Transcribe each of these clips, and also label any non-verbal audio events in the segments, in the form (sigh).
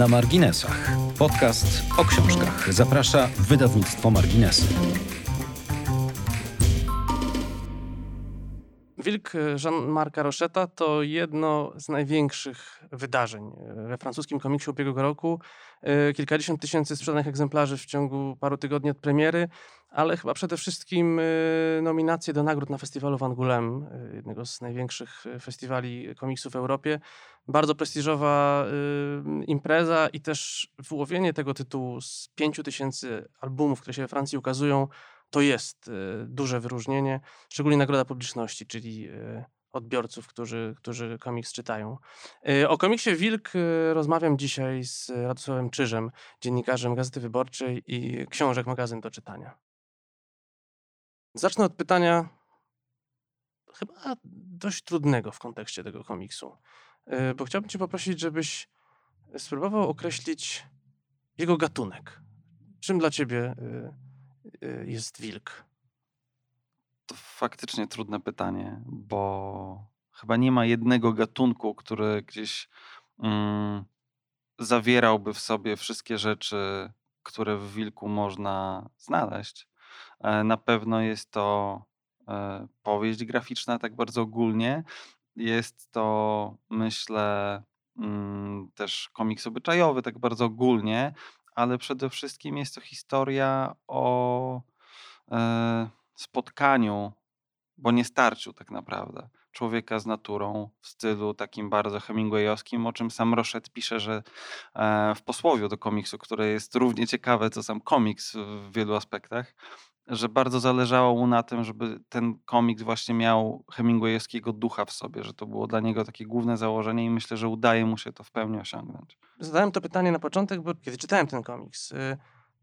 Na marginesach. Podcast o książkach. Zaprasza wydawnictwo Marginesy. Wilk Jean-Marca Rocheta to jedno z największych wydarzeń we francuskim komiksie ubiegłego roku. E, kilkadziesiąt tysięcy sprzedanych egzemplarzy w ciągu paru tygodni od premiery, ale chyba przede wszystkim e, nominacje do nagród na festiwalu Van Goulême, e, jednego z największych festiwali komiksów w Europie. Bardzo prestiżowa impreza i też wyłowienie tego tytułu z pięciu tysięcy albumów, które się we Francji ukazują, to jest duże wyróżnienie, szczególnie nagroda publiczności, czyli odbiorców, którzy, którzy komiks czytają. O komiksie Wilk rozmawiam dzisiaj z Radosławem Czyżem, dziennikarzem Gazety Wyborczej i książek magazyn do czytania. Zacznę od pytania chyba dość trudnego w kontekście tego komiksu, bo chciałbym cię poprosić, żebyś spróbował określić jego gatunek. Czym dla ciebie jest wilk? To faktycznie trudne pytanie, bo chyba nie ma jednego gatunku, który gdzieś mm, zawierałby w sobie wszystkie rzeczy, które w wilku można znaleźć. E, na pewno jest to e, powieść graficzna, tak bardzo ogólnie. Jest to, myślę, mm, też komiks obyczajowy, tak bardzo ogólnie, ale przede wszystkim jest to historia o e, spotkaniu, bo nie starciu tak naprawdę, człowieka z naturą w stylu takim bardzo hemingwayowskim, o czym sam Roszet pisze, że e, w posłowiu do komiksu, które jest równie ciekawe co sam komiks w wielu aspektach, że bardzo zależało mu na tym, żeby ten komiks właśnie miał Hemingwayowskiego ducha w sobie, że to było dla niego takie główne założenie i myślę, że udaje mu się to w pełni osiągnąć. Zadałem to pytanie na początek, bo kiedy czytałem ten komiks, y,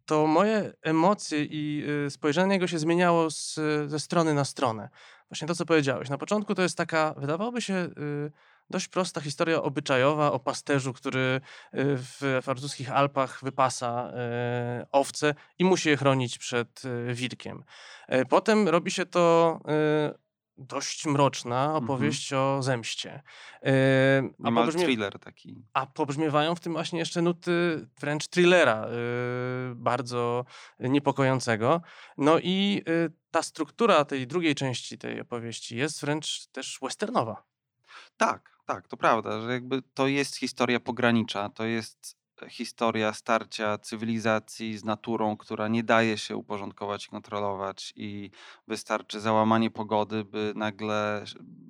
to moje emocje i y, spojrzenie jego się zmieniało z, ze strony na stronę. Właśnie to, co powiedziałeś. Na początku to jest taka, wydawałoby się, y, dość prosta historia obyczajowa o pasterzu, który y, w francuskich Alpach wypasa owce i musi je chronić przed wilkiem. Potem robi się to dość mroczna mhm. opowieść o zemście. Yy, a pobrzmie... thriller taki. A pobrzmiewają w tym właśnie jeszcze nuty wręcz thrillera, yy, bardzo niepokojącego. No i yy, ta struktura tej drugiej części tej opowieści jest wręcz też westernowa. Tak, tak, to prawda, że jakby to jest historia pogranicza, to jest historia starcia cywilizacji z naturą, która nie daje się uporządkować i kontrolować, i wystarczy załamanie pogody, by nagle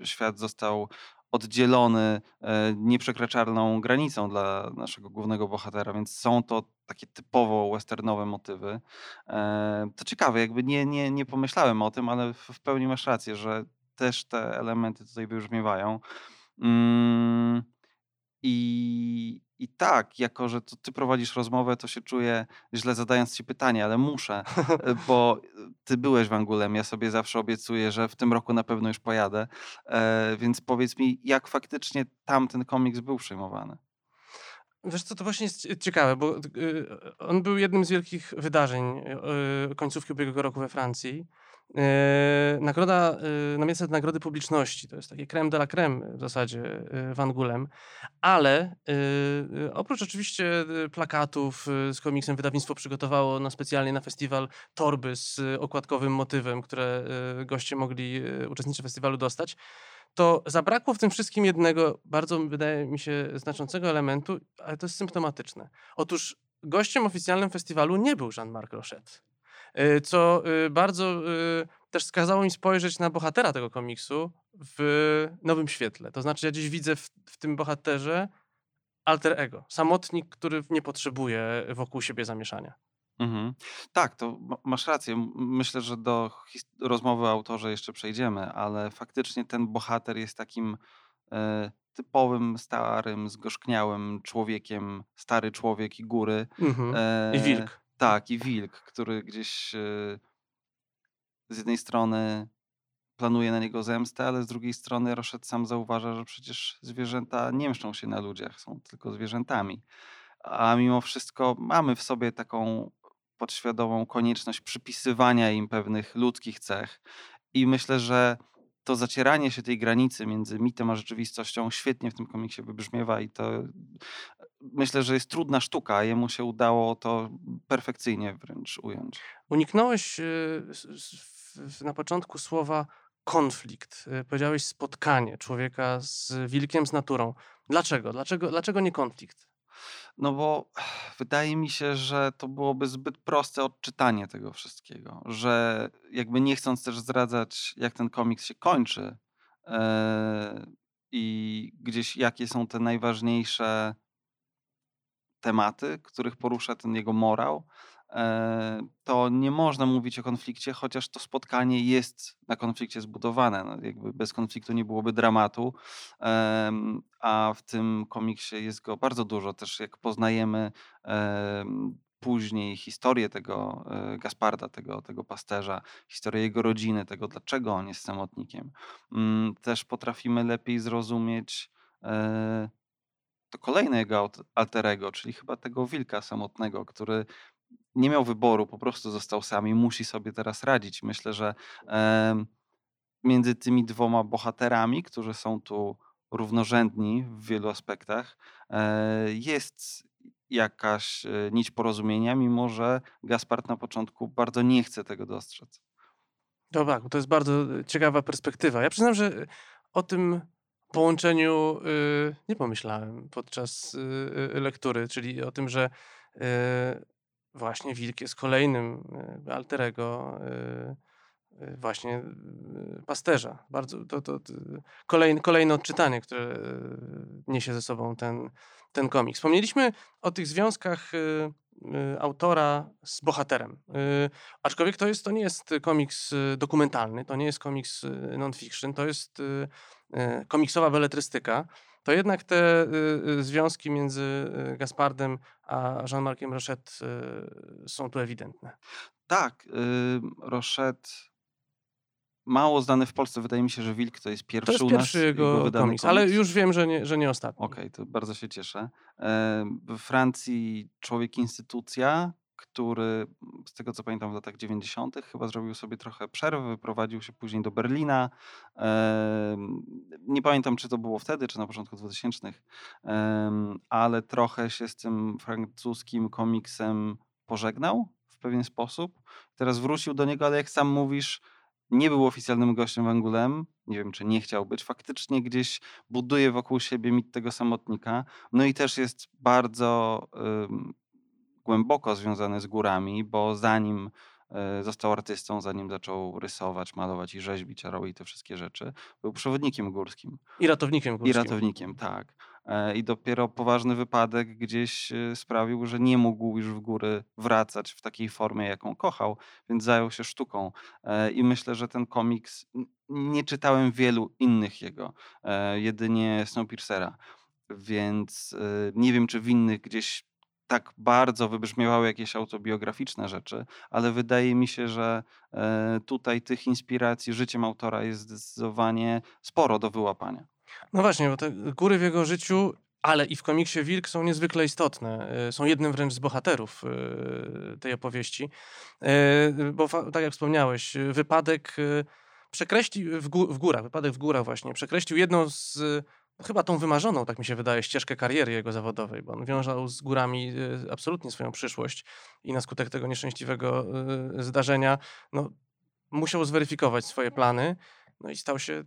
świat został oddzielony e, nieprzekraczalną granicą dla naszego głównego bohatera, więc są to takie typowo westernowe motywy. E, to ciekawe, jakby nie, nie, nie pomyślałem o tym, ale w pełni masz rację, że też te elementy tutaj wybrzmiewają. Mm, I, i tak, jako że to ty prowadzisz rozmowę, to się czuję źle zadając ci pytanie, ale muszę, e, bo ty byłeś w Angulem. Ja sobie zawsze obiecuję, że w tym roku na pewno już pojadę. E, więc powiedz mi, jak faktycznie tam ten komiks był przyjmowany? Wiesz co, to właśnie jest ciekawe, bo on był jednym z wielkich wydarzeń końcówki ubiegłego roku we Francji. Yy, nagroda, yy, miejsce Nagrody Publiczności, to jest takie creme de la creme w zasadzie yy, Van Gulem, ale yy, oprócz oczywiście yy, plakatów yy, z komiksem wydawnictwo przygotowało na specjalnie na festiwal torby z okładkowym motywem, które goście mogli uczestnicy festiwalu dostać, to zabrakło w tym wszystkim jednego bardzo, wydaje mi się, znaczącego elementu, ale to jest symptomatyczne. Otóż gościem oficjalnym festiwalu nie był Jean-Marc Rochette. Y, co y, bardzo y, też skazało mi spojrzeć na bohatera tego komiksu w nowym świetle. To znaczy, ja dziś widzę w, w tym bohaterze alter ego, samotnik, który nie potrzebuje wokół siebie zamieszania. Mhm. Tak, to masz rację. Myślę, że do rozmowy o autorze jeszcze przejdziemy, ale faktycznie ten bohater jest takim e, typowym, starym, zgorzkniałym człowiekiem, stary człowiek i góry. Mhm. E, I wilk. Tak, i wilk, który gdzieś e, z jednej strony planuje na niego zemstę, ale z drugiej strony Roszet sam zauważa, że przecież zwierzęta nie mszczą się na ludziach, są tylko zwierzętami. A mimo wszystko mamy w sobie taką podświadomą konieczność przypisywania im pewnych ludzkich cech. I myślę, że to zacieranie się tej granicy między mitem a rzeczywistością świetnie w tym komiksie wybrzmiewa i to myślę, że jest trudna sztuka, a jemu się udało to perfekcyjnie wręcz ująć. Uniknąłeś y, na początku słowa konflikt. Y, Powiedziałeś spotkanie człowieka z wilkiem, z naturą. Dlaczego? Dlaczego, dlaczego nie konflikt? No bo wydaje mi się, że to byłoby zbyt proste odczytanie tego wszystkiego, że jakby nie chcąc też zdradzać, jak ten komiks się kończy e, i gdzieś jakie są te najważniejsze tematy, których porusza ten jego morał, to nie można mówić o konflikcie, chociaż to spotkanie jest na konflikcie zbudowane. No, jakby bez konfliktu nie byłoby dramatu, a w tym komiksie jest go bardzo dużo. Też jak poznajemy em, później historię tego e, Gasparda, tego, tego pasterza, historię jego rodziny, tego dlaczego on jest samotnikiem, mm, też potrafimy lepiej zrozumieć e, to kolejne jego alterego, czyli chyba tego wilka samotnego, który nie miał wyboru, po prostu został sam i musi sobie teraz radzić. Myślę, że między tymi dwoma bohaterami, którzy są tu równorzędni w wielu aspektach, e, jest jakaś e, nić porozumienia, mimo że Gaspard na początku bardzo nie chce tego dostrzec. To tak, to jest bardzo y, ciekawa perspektywa. Ja przyznam, że o tym połączeniu y, nie pomyślałem podczas y, y, lektury, czyli o tym, że właśnie wilk jest kolejnym y, alterego y, y, właśnie pasterza. Bardzo to, to, to kolejne, kolejne odczytanie, które niesie ze sobą ten, ten komik. Wspomnieliśmy o tych związkach autora z bohaterem. Aczkolwiek to, jest, to nie jest komiks dokumentalny, to nie jest komiks non-fiction, to jest komiksowa beletrystyka. To jednak te y, y, związki między y, Gaspardem a Jean-Marciem Rochette są tu ewidentne. Tak, Rochette mało znany w Polsce. Wydaje mi się, że Wilk to jest To pierwszy jest u nas pierwszy jego wydany komiks, ale już wiem, że nie, że nie ostatni. Okej, to bardzo się cieszę. E, W Francji człowiek instytucja, który z tego co pamiętam w latach 90. chyba zrobił sobie trochę przerwy, wyprowadził się później do Berlina. Nie pamiętam, czy to było wtedy, czy na początku 2000, em, ale trochę się z tym francuskim komiksem pożegnał w pewien sposób. Teraz wrócił do niego, ale jak sam mówisz, nie był oficjalnym gościem w Angulem. Nie wiem, czy nie chciał być. Faktycznie gdzieś buduje wokół siebie mit tego samotnika. No i też jest bardzo głęboko związany z górami, bo zanim y, został artystą, zanim zaczął rysować, malować i rzeźbić, a robił te wszystkie rzeczy, był przewodnikiem górskim. I ratownikiem I górskim. ratownikiem, tak. E, I dopiero poważny wypadek gdzieś e, sprawił, że nie mógł już w góry wracać w takiej formie, jaką kochał, więc zajął się sztuką. E, I myślę, że ten komiks, nie czytałem wielu innych jego, e, jedynie Snowpiercera, więc e, nie wiem, czy w innych gdzieś tak bardzo wybrzmiewały jakieś autobiograficzne rzeczy, ale wydaje mi się, że e, tutaj tych inspiracji życiem autora jest zdecydowanie sporo do wyłapania. No właśnie, bo te góry w jego życiu, ale i w komiksie Wilk są niezwykle istotne. y, Są jednym wręcz z bohaterów y, tej opowieści. Bo tak jak wspomniałeś, wypadek przekreślił w, gó- w górach, wypadek w górach właśnie, przekreślił jedną z chyba tą wymarzoną, tak mi się wydaje, ścieżkę kariery jego zawodowej, bo on wiązał z górami y, absolutnie swoją przyszłość i na skutek tego nieszczęśliwego y, zdarzenia no, musiał zweryfikować swoje plany. No i stał się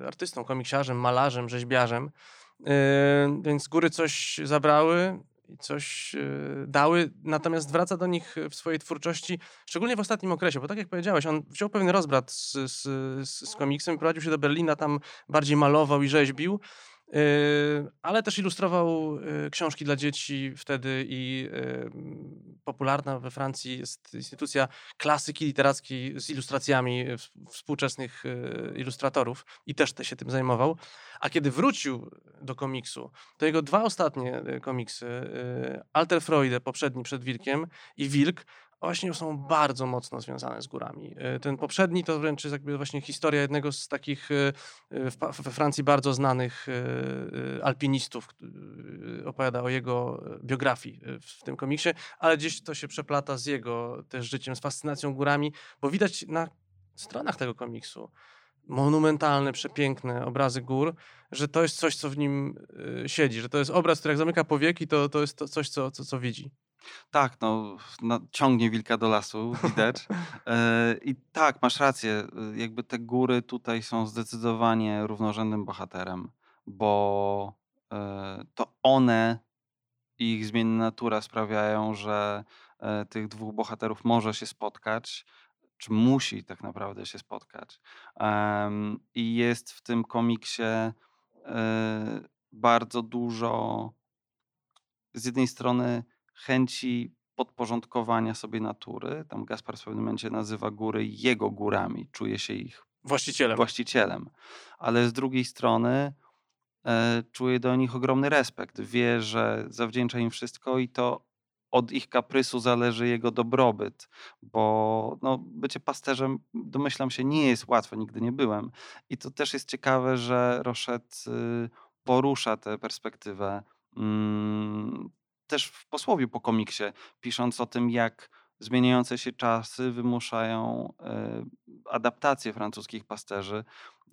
y, artystą, komiksiarzem, malarzem, rzeźbiarzem. Więc góry coś zabrały coś yy, dały, natomiast wraca do nich w swojej twórczości, szczególnie w ostatnim okresie, bo tak jak powiedziałeś, on wziął pewien rozbrat z, z, z, komiksem, prowadził się do Berlina, tam bardziej malował i rzeźbił, ale też ilustrował yy, książki dla dzieci wtedy i yy, popularna we Francji jest instytucja klasyki literackiej z ilustracjami współczesnych yy, ilustratorów i też te się tym zajmował. A kiedy wrócił do komiksu, to jego dwa ostatnie komiksy, Alter Freude, poprzedni przed Wilkiem i Wilk, właśnie są bardzo mocno związane z górami. Y, Ten poprzedni to wręcz jest jakby właśnie historia jednego z takich w Pa- we Francji bardzo znanych alpinistów. Opowiada o jego biografii w tym komiksie, ale gdzieś to się przeplata z jego też życiem, z fascynacją górami, bo widać na stronach tego komiksu, monumentalne, przepiękne obrazy gór, że to jest coś, co w nim siedzi, że to jest obraz, który jak zamyka powieki, to, to jest to coś, co, co, co widzi. Tak, no, no, ciągnie wilka do lasu, widać. (laughs) E, I tak, masz rację, y, jakby te góry tutaj są zdecydowanie równorzędnym bohaterem, bo e, to one i ich zmienna natura sprawiają, że e, tych dwóch bohaterów może się spotkać, czy musi tak naprawdę się spotkać. I jest w tym komiksie bardzo dużo z jednej strony chęci podporządkowania sobie natury. Tam Gaspar w pewnym momencie nazywa góry jego górami, czuje się ich właścicielem. właścicielem. Ale z drugiej strony e, czuje do nich ogromny respekt. Wie, że zawdzięcza im wszystko i to od ich kaprysu zależy jego dobrobyt, bo no, bycie pasterzem, domyślam się, nie jest łatwe, nigdy nie byłem. I to też jest ciekawe, że Roszet y, porusza tę perspektywę mm, też w posłowiu po komiksie, pisząc o tym, jak zmieniające się czasy wymuszają e, adaptację francuskich pasterzy,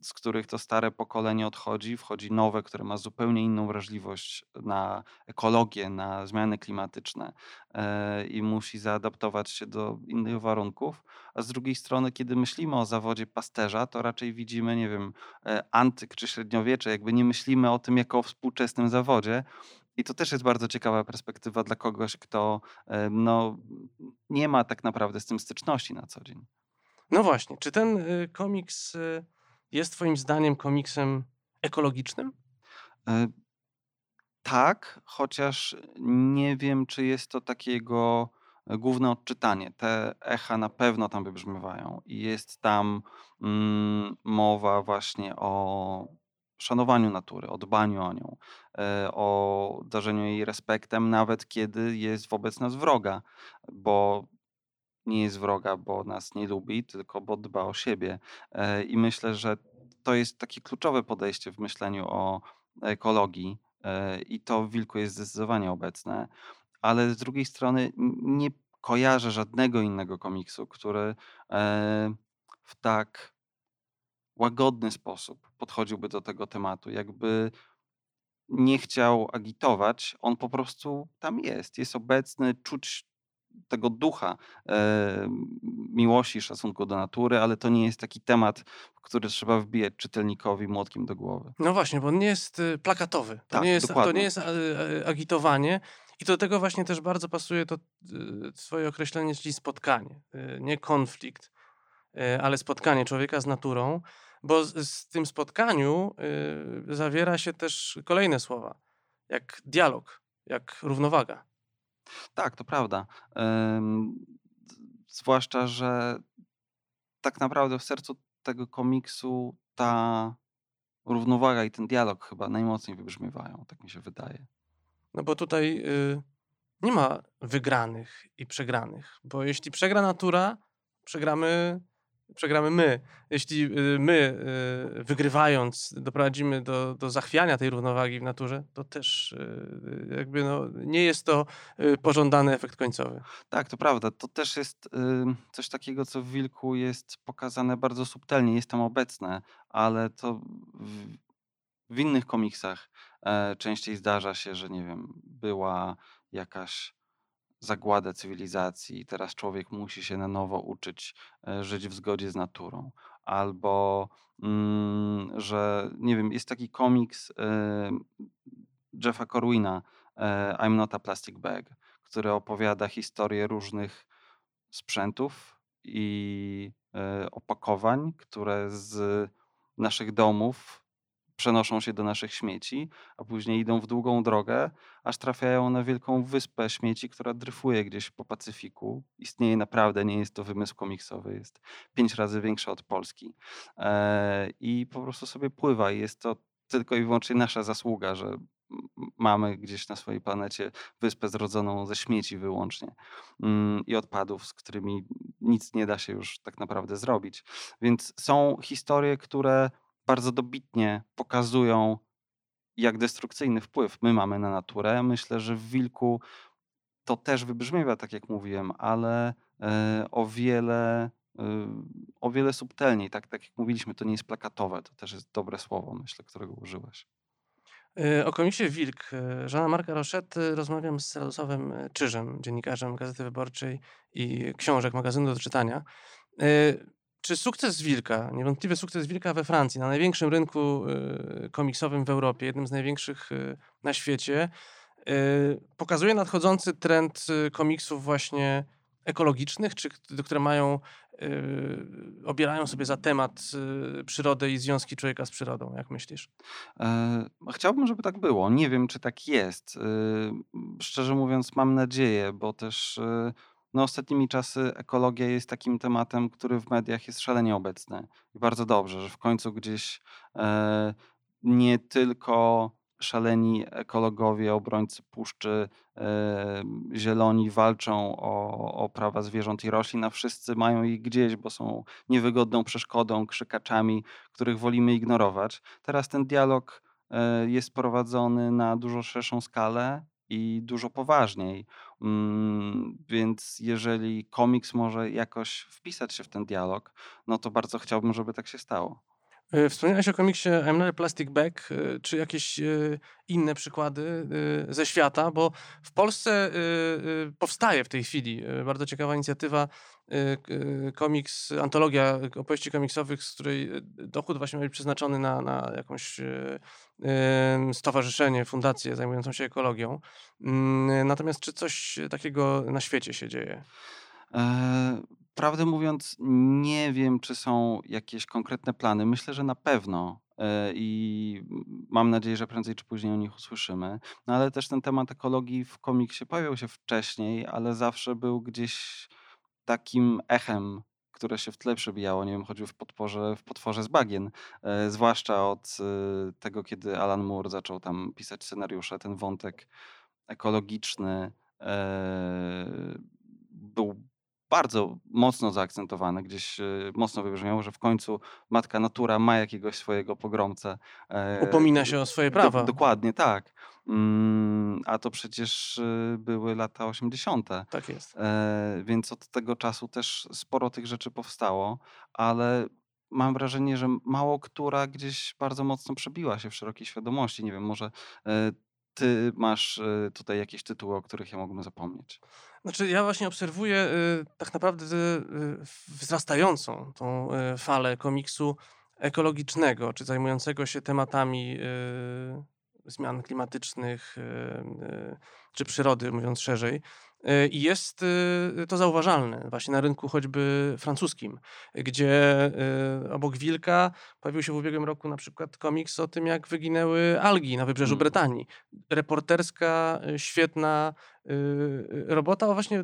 z których to stare pokolenie odchodzi, wchodzi nowe, które ma zupełnie inną wrażliwość na ekologię, na zmiany klimatyczne e, i musi zaadaptować się do innych warunków. A z drugiej strony, kiedy myślimy o zawodzie pasterza, to raczej widzimy, nie wiem, e, antyk czy średniowiecze, jakby nie myślimy o tym jako o współczesnym zawodzie, i to też jest bardzo ciekawa perspektywa dla kogoś, kto no, nie ma tak naprawdę z tym styczności na co dzień. No właśnie, czy ten y, komiks y, jest Twoim zdaniem komiksem ekologicznym? E, tak, chociaż nie wiem, czy jest to takiego e, główne odczytanie. Te echa na pewno tam wybrzmiewają i jest tam mm, mowa właśnie o szanowaniu natury, o dbaniu o nią, e, o darzeniu jej respektem, nawet kiedy jest wobec nas wroga, bo nie jest wroga, bo nas nie lubi, tylko bo dba o siebie. E, I myślę, że to jest takie kluczowe podejście w myśleniu o ekologii e, i to w Wilku jest zdecydowanie obecne, ale z drugiej strony nie kojarzę żadnego innego komiksu, który w tak łagodny sposób podchodziłby do tego tematu, jakby nie chciał agitować, on po prostu tam jest, jest obecny, czuć tego ducha e, miłości, szacunku do natury, ale to nie jest taki temat, który trzeba wbijać czytelnikowi młotkiem do głowy. No właśnie, bo on nie jest y, plakatowy. To, tak, nie, jest, to nie jest agitowanie. I do tego właśnie też bardzo pasuje to y, swoje określenie, czyli spotkanie, y, nie konflikt, ale spotkanie człowieka z naturą. Bo z, z tym spotkaniu y, zawiera się też kolejne słowa, jak dialog, jak równowaga. Tak, to prawda. Ym, zwłaszcza, że tak naprawdę w sercu tego komiksu ta równowaga i ten dialog chyba najmocniej wybrzmiewają, tak mi się wydaje. No bo tutaj y, nie ma wygranych i przegranych, bo jeśli przegra natura, przegramy przegramy my. Jeśli y, my, y, wygrywając, doprowadzimy do, do zachwiania tej równowagi w naturze, to też y, jakby no, nie jest to pożądany efekt końcowy. Tak, to prawda. To też jest coś takiego, co w Wilku jest pokazane bardzo subtelnie, jest tam obecne, ale to w, w innych komiksach e, częściej zdarza się, że nie wiem, była jakaś zagładę cywilizacji i teraz człowiek musi się na nowo uczyć e, żyć w zgodzie z naturą. Albo, mm, że nie wiem, jest taki komiks e, Jeffa Corwina, e, I'm not a plastic bag, który opowiada historię różnych sprzętów i opakowań, które z naszych domów przenoszą się do naszych śmieci, a później idą w długą drogę, aż trafiają na wielką wyspę śmieci, która dryfuje gdzieś po Pacyfiku. Istnieje naprawdę, nie jest to wymysł komiksowy, jest pięć razy większa od Polski. E, I po prostu sobie pływa. I jest to tylko i wyłącznie nasza zasługa, że mamy gdzieś na swojej planecie wyspę zrodzoną ze śmieci wyłącznie mm, i odpadów, z którymi nic nie da się już tak naprawdę zrobić. Więc są historie, które bardzo dobitnie pokazują, jak destrukcyjny wpływ my mamy na naturę. Myślę, że w wilku to też wybrzmiewa, tak jak mówiłem, ale e, o wiele o wiele subtelniej, tak, tak jak mówiliśmy, to nie jest plakatowe, to też jest dobre słowo, myślę, którego użyłeś. Y, o komiksie Wilk Żana Marka Roszety rozmawiam z Radosławem Czyżem, dziennikarzem Gazety Wyborczej i książek magazynu do czytania. Czy sukces Wilka, niewątpliwy sukces Wilka we Francji, na największym rynku komiksowym w Europie, jednym z największych na świecie, pokazuje nadchodzący trend komiksów właśnie ekologicznych, czy które mają, obierają sobie za temat przyrodę i związki człowieka z przyrodą, jak myślisz? E, chciałbym, żeby tak było. Nie wiem, czy tak jest. Szczerze mówiąc, mam nadzieję, bo też no, ostatnimi czasy ekologia jest takim tematem, który w mediach jest szalenie obecny. I bardzo dobrze, że w końcu gdzieś e, nie tylko szaleni ekologowie, obrońcy puszczy, zieloni walczą o, o prawa zwierząt i roślin, a wszyscy mają ich gdzieś, bo są niewygodną przeszkodą, krzykaczami, których wolimy ignorować. Teraz ten dialog e, jest prowadzony na dużo szerszą skalę i dużo poważniej. Mm, więc jeżeli komiks może jakoś wpisać się w ten dialog, no to bardzo chciałbym, żeby tak się stało. E, wspomniałeś o komiksie I'm not a Plastic Bag, e, czy jakieś e, inne przykłady ze świata, bo w Polsce powstaje w tej chwili bardzo ciekawa inicjatywa, komiks, antologia opowieści komiksowych, z której dochód właśnie ma być przeznaczony na, na jakąś stowarzyszenie, fundację zajmującą się ekologią. Mm, natomiast czy coś takiego na świecie się dzieje? Prawdę mówiąc, nie wiem, czy są jakieś konkretne plany. Myślę, że na pewno e, i mam nadzieję, że prędzej czy później o nich usłyszymy. No ale też ten temat ekologii w komiksie pojawił się wcześniej, ale zawsze był gdzieś takim echem, które się w tle przebijało. Nie wiem, choćby w, podporze, w potworze z bagien. E, zwłaszcza od e, tego, kiedy Alan Moore zaczął tam pisać scenariusze, ten wątek ekologiczny był bardzo mocno zaakcentowane, gdzieś e, mocno wybrzmiało, że w końcu matka natura ma jakiegoś swojego pogromcę. E, Upomina się o swoje prawa. Do, dokładnie, tak. Mm, a to przecież e, były lata 80. Tak jest. Więc od tego czasu też sporo tych rzeczy powstało, ale mam wrażenie, że mało która gdzieś bardzo mocno przebiła się w szerokiej świadomości. Nie wiem, może ty masz tutaj jakieś tytuły, o których ja mógłbym zapomnieć. Znaczy, ja właśnie obserwuję y, tak naprawdę y, wzrastającą tą y, falę komiksu ekologicznego, czy zajmującego się tematami y, zmian klimatycznych, y, y, czy przyrody, mówiąc szerzej. Y, I jest y, to zauważalne właśnie na rynku choćby francuskim, gdzie y, obok Wilka pojawił się w ubiegłym roku na przykład komiks o tym, jak wyginęły algi na wybrzeżu mm. Brytanii. Reporterska, świetna robota o właśnie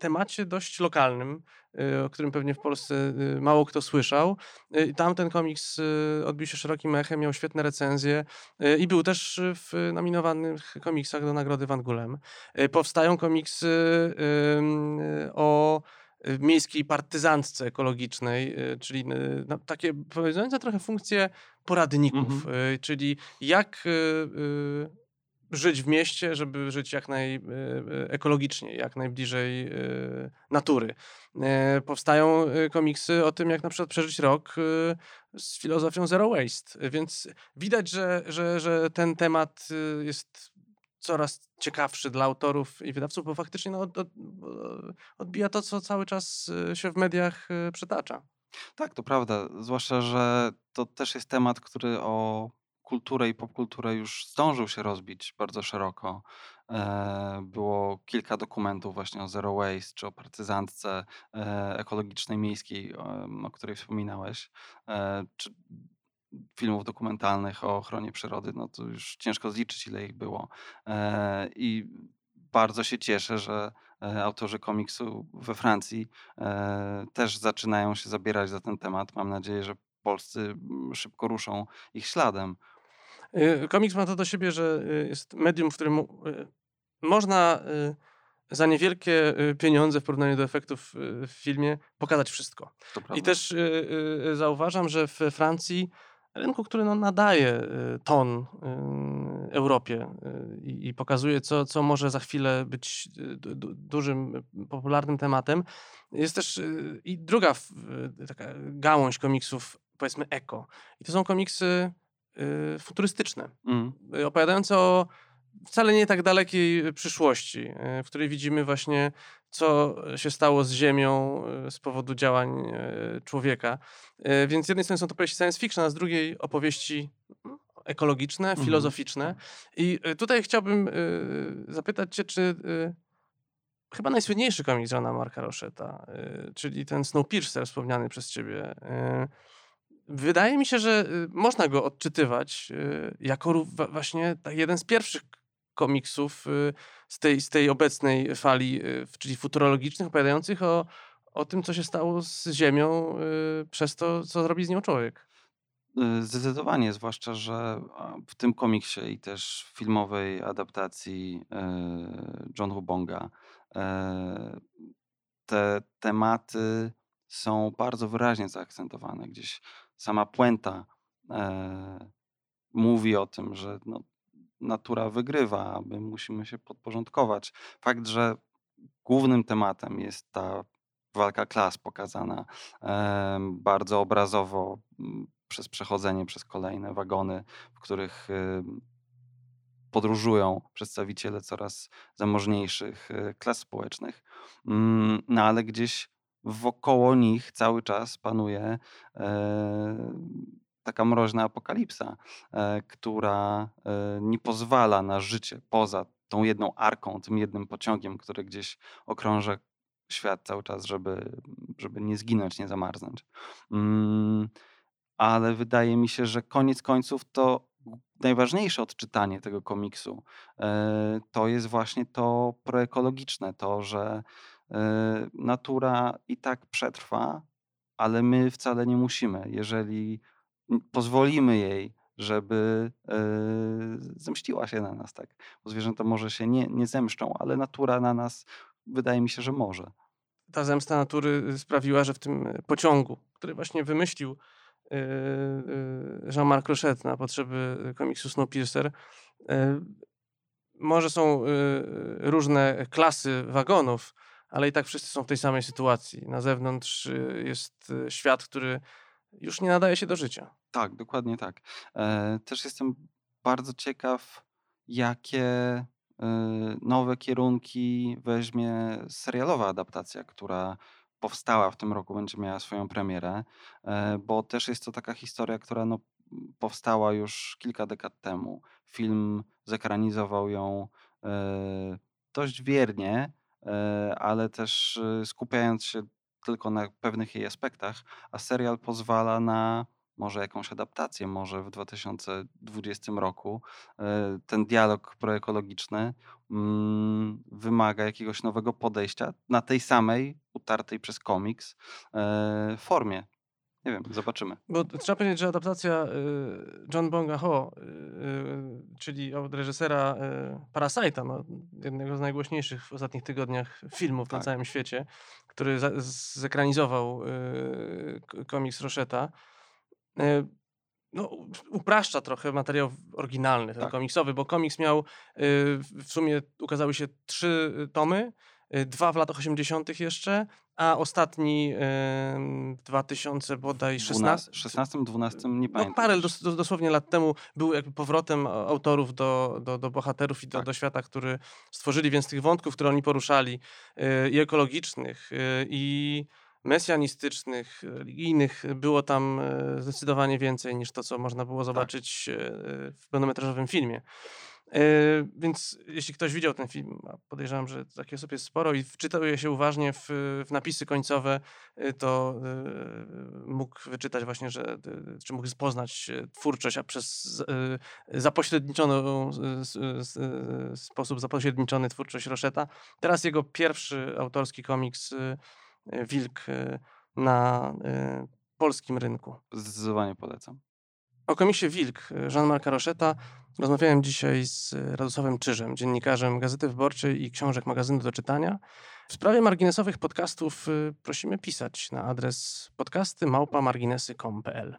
temacie dość lokalnym, y, o którym pewnie w Polsce y, mało kto słyszał. Y, tam ten komiks odbił się szerokim echem, miał świetne recenzje i był też w nominowanych komiksach do nagrody Van Gulem. Powstają komiksy o miejskiej partyzantce ekologicznej, czyli no, takie pełniące trochę funkcje poradników, mhm. czyli jak żyć w mieście, żeby żyć jak najekologiczniej, e, jak najbliżej e, natury. E, powstają komiksy o tym, jak na przykład przeżyć rok z filozofią zero waste, więc widać, że, że, że ten temat jest coraz ciekawszy dla autorów i wydawców, bo faktycznie no, od, od, odbija to, co cały czas się w mediach przytacza. Tak, to prawda. Zwłaszcza, że to też jest temat, który o kulturę i popkulturę już zdążył się rozbić bardzo szeroko. E, było kilka dokumentów właśnie o Zero Waste, czy o partyzantce e, ekologicznej miejskiej, o której wspominałeś, e, czy filmów dokumentalnych o ochronie przyrody, no to już ciężko zliczyć, ile ich było. I bardzo się cieszę, że autorzy komiksu we Francji też zaczynają się zabierać za ten temat. Mam nadzieję, że polscy szybko ruszą ich śladem. Y, komiks ma to do siebie, że y, jest medium, w którym y, można za niewielkie pieniądze w porównaniu do efektów w filmie pokazać wszystko. I też zauważam, że we Francji rynku, który no, nadaje ton Europie i, i pokazuje, co, co może za chwilę być du, dużym, popularnym tematem. Jest też i druga taka gałąź komiksów, powiedzmy eko. I to są komiksy futurystyczne, mm. opowiadające o wcale nie tak dalekiej przyszłości, w której widzimy właśnie, co się stało z Ziemią z powodu działań człowieka. Więc z jednej strony są to opowieści science fiction, a z drugiej opowieści mm, ekologiczne, mhm. filozoficzne. I tutaj chciałbym zapytać Cię, czy chyba najsłynniejszy komiks Johna Marka Rocheta, czyli ten Snowpiercer wspomniany przez Ciebie, wydaje mi się, że można go odczytywać jako właśnie jeden z pierwszych komiksów y, z tej, z tej obecnej fali, y, czyli futurologicznych, opowiadających o, o tym, co się stało z Ziemią y, przez to, co zrobi z nią człowiek. Zdecydowanie, zwłaszcza, że w tym komiksie i też filmowej adaptacji John Hubonga te tematy są bardzo wyraźnie zaakcentowane. Gdzieś sama puenta mówi o tym, że no, natura wygrywa, a my musimy się podporządkować. Fakt, że głównym tematem jest ta walka klas pokazana bardzo obrazowo przez przechodzenie przez kolejne wagony, w których podróżują przedstawiciele coraz zamożniejszych e, klas społecznych, mm, no ale gdzieś wokoło nich cały czas panuje e, taka mroźna apokalipsa, e, która e, nie pozwala na życie poza tą jedną arką, tym jednym pociągiem, który gdzieś okrąża świat cały czas, żeby, żeby nie zginąć, nie zamarznąć. Mm, ale wydaje mi się, że koniec końców to najważniejsze odczytanie tego komiksu to jest właśnie to proekologiczne, to, że natura i tak przetrwa, ale my wcale nie musimy. Jeżeli pozwolimy jej, żeby yy, zemściła się na nas, tak? Bo zwierzęta może się nie, nie zemszczą, ale natura na nas wydaje mi się, że może. Ta zemsta natury y, sprawiła, że w tym y, pociągu, który właśnie wymyślił Jean-Marc Rochet na potrzeby komiksu Snowpiercer, może są różne klasy wagonów, ale i tak wszyscy są w tej samej sytuacji. Na zewnątrz jest świat, który już nie nadaje się do życia. Tak, dokładnie tak. E, też jestem bardzo ciekaw, jakie e, nowe kierunki weźmie serialowa adaptacja, która powstała w tym roku, będzie miała swoją premierę, e, bo też jest to taka historia, która no, powstała już kilka dekad temu. Film zekranizował ją dość wiernie, ale też skupiając się tylko na pewnych jej aspektach, a serial pozwala na może jakąś adaptację, może w 2020 roku e, ten dialog proekologiczny mm, wymaga jakiegoś nowego podejścia na tej samej, utartej przez komiks e, formie. Nie wiem, zobaczymy. Bo trzeba powiedzieć, że adaptacja y, John Bonga Ho, y, y, czyli od reżysera Parasite'a, no, jednego z najgłośniejszych w ostatnich tygodniach filmów tak. na całym świecie, który zekranizował komiks Rocheta, no, upraszcza trochę materiał oryginalny, ten tak. komiksowy, bo komiks miał, w sumie ukazały się trzy tomy, dwa w latach 80. jeszcze, a ostatni w 2000 bodaj 16. 16, 12, nie no, pamiętam. No, parę dos, dosłownie lat temu był jakby powrotem autorów do, do, do bohaterów i do, tak. do świata, który stworzyli, więc tych wątków, które oni poruszali y, i ekologicznych y, i mesjanistycznych, religijnych było tam y, zdecydowanie więcej niż to, co można było tak. zobaczyć tak. w pełnometrażowym filmie. E, więc jeśli ktoś widział ten film, a podejrzewam, że takie osób jest sporo i wczytał je się uważnie w, w napisy końcowe, e, to e, mógł wyczytać właśnie, że, czy mógł poznać twórczość, a przez zapośredniczoną sposób zapośredniczony twórczość Roszeta. Teraz jego pierwszy autorski komiks Wilk na polskim rynku. Zdecydowanie polecam. O komisie Wilk Jean-Marca Rocheta rozmawiałem dzisiaj z Radosławem Czyżem, dziennikarzem Gazety Wyborczej i książek magazynu do czytania. W sprawie marginesowych podcastów y, prosimy pisać na adres podcasty małpamarginesy.com.pl.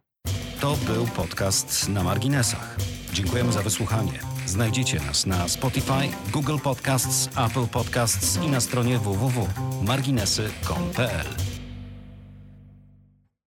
To był podcast na marginesach. Dziękujemy za wysłuchanie. Znajdziecie nas na Spotify, Google Podcasts, Apple Podcasts i na stronie www.marginesy.pl.